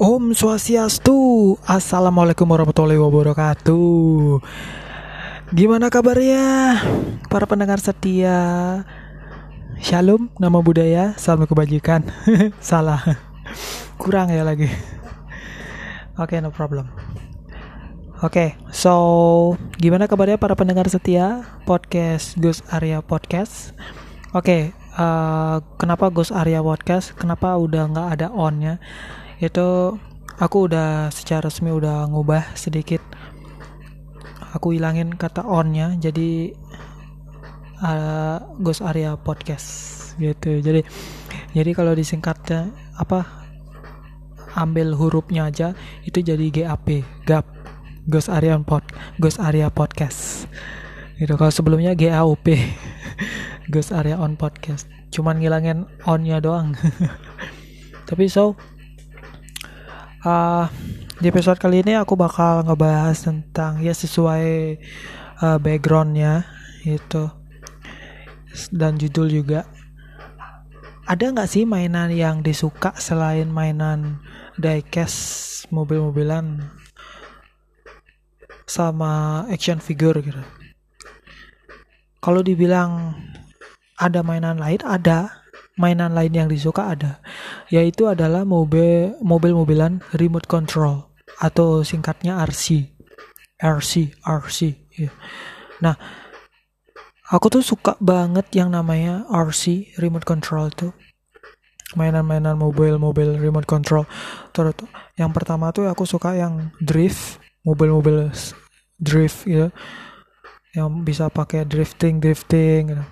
Om Swastiastu. Assalamualaikum warahmatullahi wabarakatuh. Gimana kabarnya para pendengar setia? Shalom, nama budaya, salam kebajikan. Salah, kurang ya lagi. Oke, okay, no problem. Oke, okay, so gimana kabarnya para pendengar setia? Podcast Gus Arya Podcast? Oke, eh, kenapa Gus Arya Podcast? Kenapa udah nggak ada onnya? itu aku udah secara resmi udah ngubah sedikit aku hilangin kata onnya jadi uh, Ghost Area Podcast gitu jadi jadi kalau disingkatnya apa ambil hurufnya aja itu jadi GAP GAP Ghost Area Pod Ghost Area Podcast gitu kalau sebelumnya GAUP Ghost Area on Podcast. Cuman ngilangin onnya doang. Tapi so uh, di episode kali ini aku bakal ngebahas tentang ya sesuai uh, backgroundnya itu dan judul juga ada nggak sih mainan yang disuka selain mainan diecast mobil-mobilan sama action figure gitu? Kalau dibilang ada mainan lain ada mainan lain yang disuka ada. Yaitu adalah mobil mobil-mobilan remote control atau singkatnya RC RC RC ya. nah aku tuh suka banget yang namanya RC remote control tuh. Mainan-mainan mobil-mobil remote control. Terus yang pertama tuh aku suka yang drift mobil-mobil drift gitu yang bisa pakai drifting drifting gitu.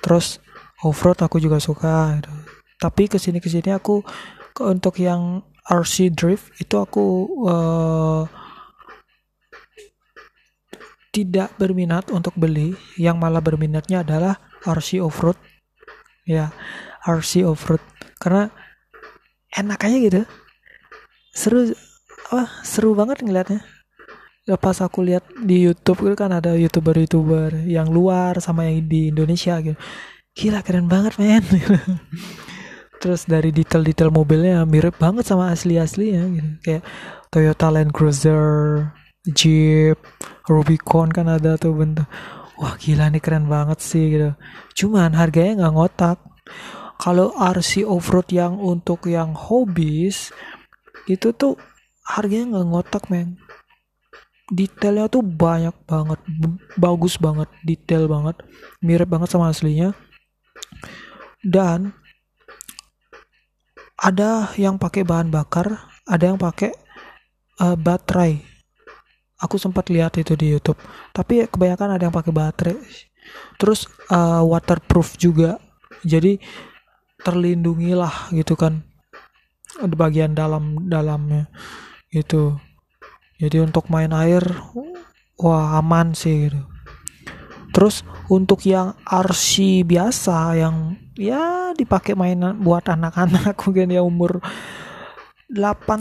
Terus off-road aku juga suka gitu. tapi ke sini ke sini aku untuk yang RC drift itu aku uh, tidak berminat untuk beli. Yang malah berminatnya adalah RC off-road. Ya RC off-road. Karena enak aja gitu. Seru wah seru banget ngeliatnya. ya pas aku lihat di YouTube itu kan ada youtuber-youtuber yang luar sama yang di Indonesia gitu. Gila keren banget men. Terus dari detail-detail mobilnya mirip banget sama asli-aslinya gitu. Kayak Toyota Land Cruiser Jeep Rubicon kan ada tuh bentuk. Wah gila nih keren banget sih gitu. Cuman harganya nggak ngotak. Kalau RC off-road yang untuk yang hobis itu tuh harganya nggak ngotak men detailnya tuh banyak banget. Bagus banget detail banget. Mirip banget sama aslinya. Dan ada yang pakai bahan bakar ada yang pakai uh, baterai. Aku sempat lihat itu di YouTube. Tapi kebanyakan ada yang pakai baterai. Terus uh, waterproof juga. Jadi terlindungi lah gitu kan. Bagian dalam dalamnya gitu jadi untuk main air wah aman sih gitu. Terus untuk yang RC biasa yang ya dipakai mainan buat anak-anak mungkin ya umur 8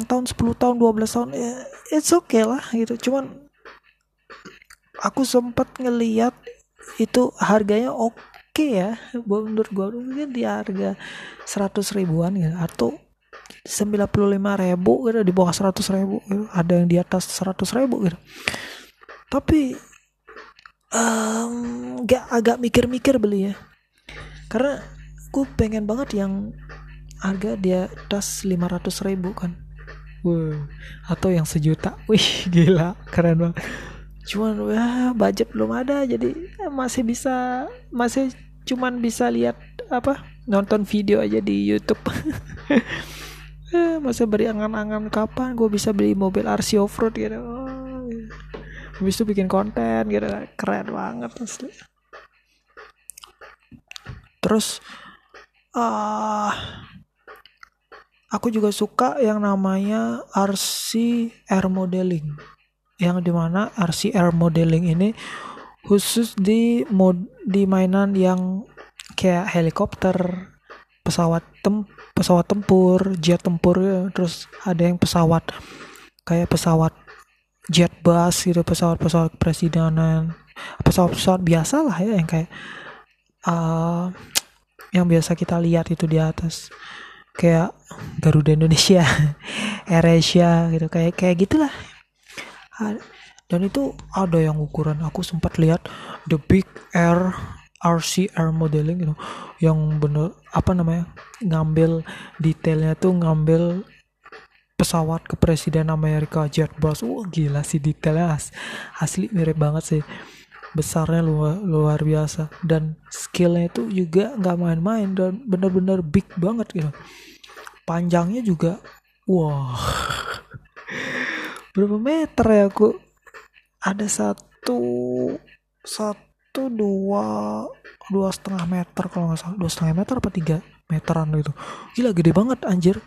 tahun 10 tahun 12 tahun ya it's okay lah gitu. Cuman aku sempat ngeliat itu harganya oke okay ya menurut gue mungkin di harga 100 ribuan ya atau 95 ribu gitu di bawah 100 ribu gitu. ada yang di atas 100 ribu gitu. Tapi um, gak agak mikir-mikir beli ya. Karena gue pengen banget yang harga dia tas 500 ribu kan. Wow. atau yang sejuta. Wih gila keren banget. Cuman wah budget belum ada. Jadi masih bisa masih cuman bisa lihat apa nonton video aja di YouTube eh, masih beri angan-angan kapan gue bisa beli mobil RC off-road gitu? Oh, habis itu bikin konten gitu keren banget asli. Terus uh, aku juga suka yang namanya RC air modeling. Yang di mana RC air modeling ini khusus di mod di mainan yang kayak helikopter pesawat tem pesawat tempur jet tempur terus ada yang pesawat kayak pesawat jet bus gitu pesawat-pesawat presidenan pesawat-pesawat biasa lah ya yang kayak uh, yang biasa kita lihat itu di atas. Kayak Garuda Indonesia AirAsia gitu kayak kayak gitulah. Dan itu ada yang ukuran aku sempat lihat the big air RC air modeling gitu yang bener apa namanya ngambil detailnya tuh ngambil pesawat ke presiden Amerika jet bus. Wah gila sih detailnya as asli mirip banget sih. Besarnya luar luar biasa. Dan skillnya itu juga nggak main-main dan bener-bener big banget gitu. Panjangnya juga wah. Berapa meter ya aku ada satu satu dua dua setengah meter kalau nggak salah. Dua setengah meter apa tiga meteran gitu. Gila gede banget anjir.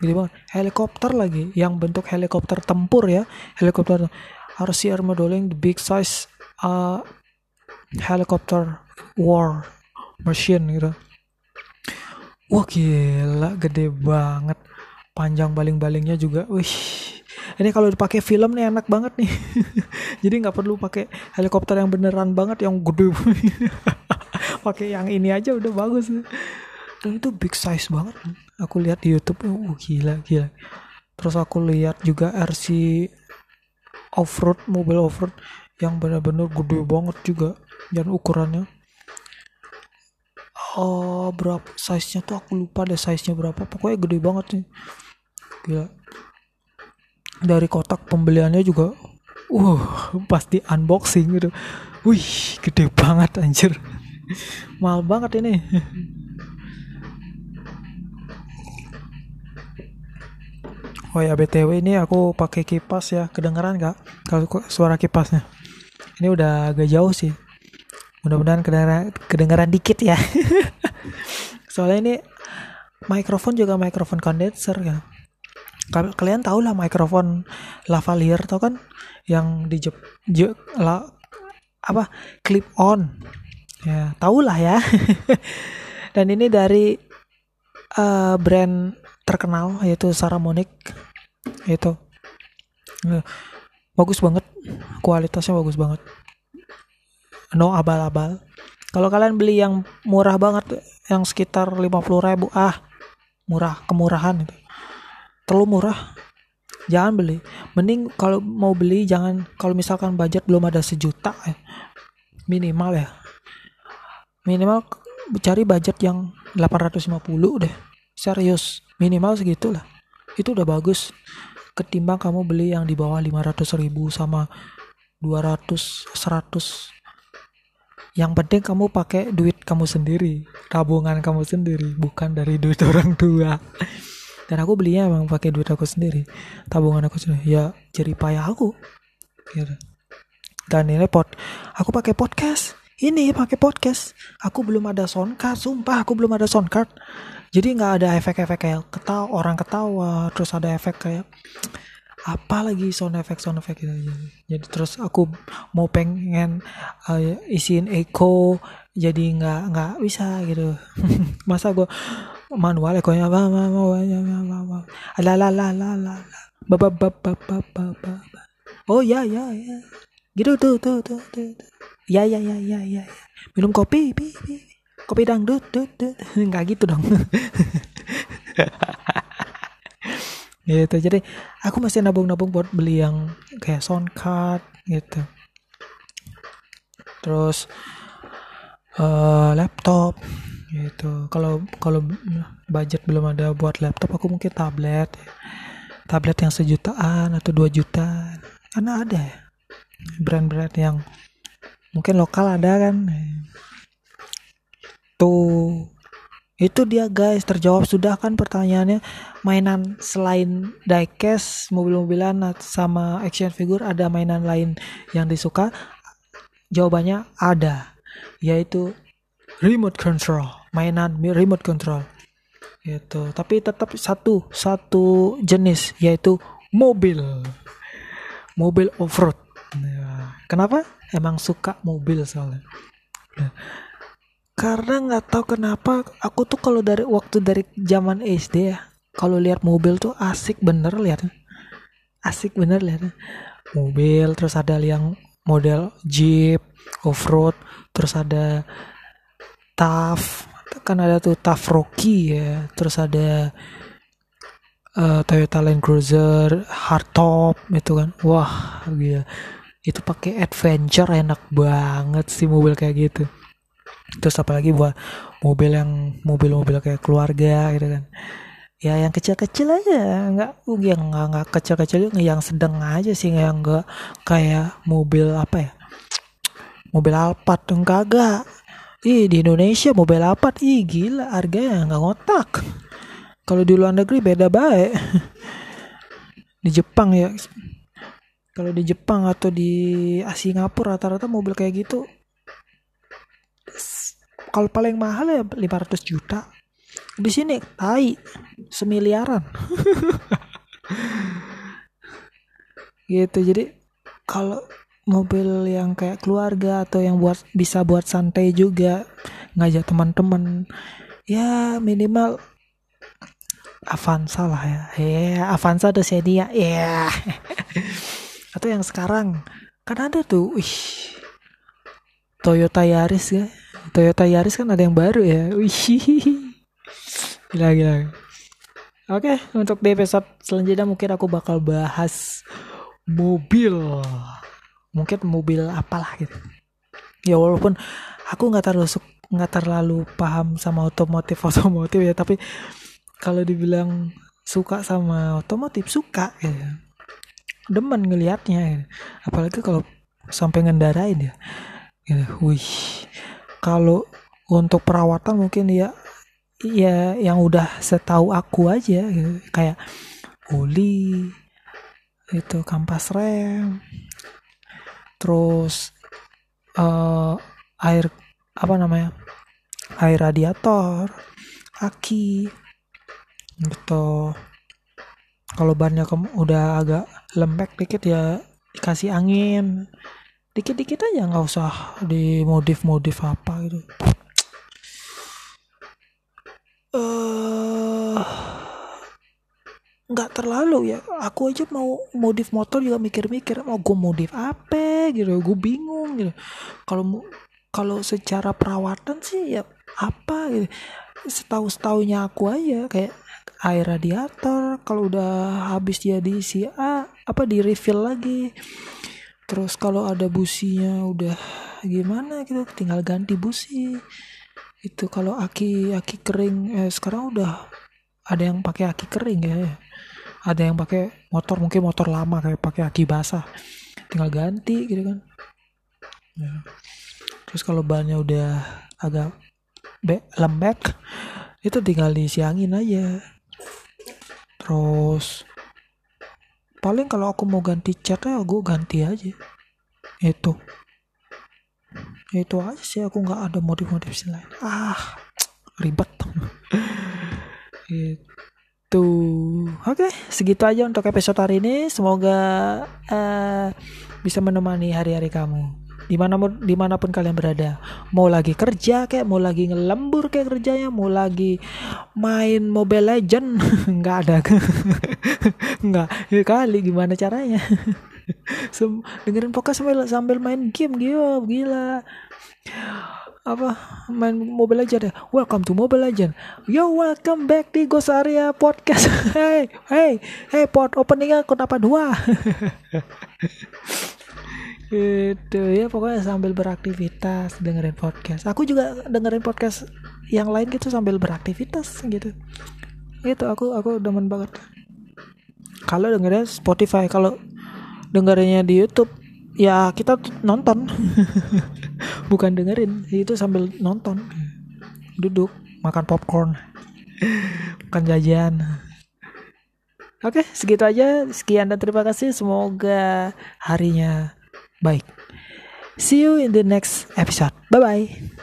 Gede banget. Helikopter lagi yang bentuk helikopter tempur ya. Helikopter. RC Armadoling the big size uh, helicopter war machine gitu. Wah gila gede banget. Panjang baling-balingnya juga. Wih ini kalau dipakai film nih enak banget nih. Jadi nggak perlu pakai helikopter yang beneran banget yang gede. Pakai yang ini aja udah bagus. Dan itu big size banget. Aku lihat di YouTube oh gila gila. Terus aku lihat juga RC offroad mobil offroad yang benar-benar gede banget juga. Dan ukurannya oh berapa size nya tuh aku lupa deh size nya berapa. Pokoknya gede banget nih gila dari kotak pembeliannya juga uh pasti unboxing gitu. Wih gede banget anjir. Mahal banget ini. Oh ya BTW ini aku pakai kipas ya. Kedengeran nggak kalau suara kipasnya? Ini udah agak jauh sih. Mudah-mudahan kedengaran, kedengaran dikit ya. Soalnya ini mikrofon juga mikrofon kondenser ya kalian tahu lah mikrofon lavalier tau kan yang di jep, je, la, apa clip on. Ya tahu lah ya. Dan ini dari uh, brand terkenal yaitu Saramonic itu. Uh, bagus banget. Kualitasnya bagus banget. No abal-abal. Kalau kalian beli yang murah banget yang sekitar 50 ribu ah murah kemurahan itu terlalu murah. Jangan beli. Mending kalau mau beli jangan kalau misalkan budget belum ada sejuta ya minimal ya. Minimal cari budget yang 850 deh. Serius minimal segitulah itu udah bagus. Ketimbang kamu beli yang di bawah 500 ribu sama 200 100 yang penting kamu pakai duit kamu sendiri tabungan kamu sendiri bukan dari duit orang tua dan aku belinya emang pakai duit aku sendiri. Tabungan aku sendiri. Ya jadi payah aku. Gitu. Dan ini pot aku pakai podcast. Ini pakai podcast. Aku belum ada soundcard sumpah aku belum ada soundcard jadi nggak ada efek-efek kayak ketawa orang ketawa terus ada efek kayak apa lagi sound effect sound effect gitu jadi terus aku mau pengen uh, isiin echo jadi nggak nggak bisa gitu. Masa gue manual ekonya apa apa apa la la la la la ba ba ba ba ba ba ba oh ya ya ya. Gitu tuh tuh tuh tuh ya ya ya ya ya minum kopi pi, pi. kopi dangdut tuh tuh nggak gitu dong. Gitu jadi aku masih nabung-nabung buat beli yang kayak sound card gitu. Terus uh, laptop gitu. Kalau kalau budget belum ada buat laptop aku mungkin tablet. Tablet yang sejutaan atau dua juta karena ada ya. Brand-brand yang mungkin lokal ada kan. Tuh. Itu dia guys. Terjawab sudah kan pertanyaannya. Mainan selain diecast mobil-mobilan sama action figure ada mainan lain yang disuka? Jawabannya ada. Yaitu remote control mainan remote control itu tapi tetap satu satu jenis yaitu mobil. Mobil off road nah, kenapa? Emang suka mobil soalnya. Nah, karena nggak tahu kenapa aku tuh kalau dari waktu dari zaman SD ya kalau lihat mobil tuh asik bener lihat. Asik bener lihat. Mobil terus ada yang model jeep off road terus ada TAF kan ada tuh Tough Rocky ya terus ada uh, Toyota Land Cruiser hardtop itu kan. Wah gila. Itu pakai adventure enak banget sih mobil kayak gitu. Terus apalagi buat mobil yang mobil-mobil kayak keluarga gitu kan. Ya yang kecil-kecil aja nggak yang nggak nggak kecil-kecil yang sedang aja sih yang nggak kayak mobil apa ya? Mobil Alphard enggak agak ih di Indonesia mobil Alphard ih gila harganya nggak ngotak. Kalau di luar negeri beda baik. Di Jepang ya. Kalau di Jepang atau di Singapura rata-rata mobil kayak gitu kalau paling mahal ya 500 juta. Di sini tai semiliaran. Gitu jadi kalau mobil yang kayak keluarga atau yang buat bisa buat santai juga ngajak teman-teman ya minimal Avanza lah ya. Ya, yeah, Avanza ada Xenia. Ya. Yeah. Atau yang sekarang kan ada tuh, wih. Toyota Yaris ya. Toyota Yaris kan ada yang baru ya. Wih. Gila gila. Oke, untuk di episode selanjutnya mungkin aku bakal bahas mobil. Mungkin mobil apalah gitu. Ya walaupun aku nggak terlalu nggak terlalu paham sama otomotif otomotif ya, tapi kalau dibilang suka sama otomotif suka ya demen ngelihatnya ya. apalagi kalau sampai ngendarain ya, ya wih kalau untuk perawatan mungkin ya ya yang udah setahu aku aja gitu. kayak oli itu kampas rem terus uh, air apa namanya air radiator aki gitu. Kalau bannya udah agak lembek dikit ya dikasih angin. Dikit-dikit aja nggak usah dimodif-modif apa gitu. Uh, nggak terlalu ya. Aku aja mau modif motor juga mikir-mikir mau gue modif apa gitu gue bingung gitu. Kalau kalau secara perawatan sih ya apa gitu. Setahu setahunya aku aja kayak air radiator kalau udah habis dia diisi ah, apa di refill lagi. Terus kalau ada businya udah gimana gitu tinggal ganti busi. Itu kalau aki aki kering eh, sekarang udah ada yang pakai aki kering ya ada yang pakai motor mungkin motor lama kayak pakai aki basah. Tinggal ganti gitu kan. Ya. terus kalau bannya udah agak lembek itu tinggal diisi angin aja. Terus paling kalau aku mau ganti cat ya gue ganti aja. Itu. Itu aja sih aku nggak ada modif-modif lain ah ribet itu oke segitu aja untuk episode hari ini. Semoga uh, bisa menemani hari-hari kamu. Di mana di mana pun kalian berada. Mau lagi kerja kayak mau lagi ngelembur kayak kerjanya mau lagi main Mobile Legend. Nggak ada. Nggak. Ya kali gimana caranya? Dengerin podcast sambil sambil main game. Gila gila apa? Main Mobile Legend ya? Welcome to Mobile Legend yo welcome back di Ghost Area Podcast. Hey hey hey pod openingnya kenapa dua. Itu ya pokoknya sambil beraktivitas dengerin podcast. Aku juga dengerin podcast yang lain gitu sambil beraktivitas gitu. Itu aku aku demen banget. Kalau dengerin Spotify kalau dengerinnya di YouTube ya kita nonton bukan dengerin itu sambil nonton duduk makan popcorn makan jajan Oke, segitu aja. Sekian dan terima kasih. Semoga harinya Baik. See you in the next episode. Bye bye.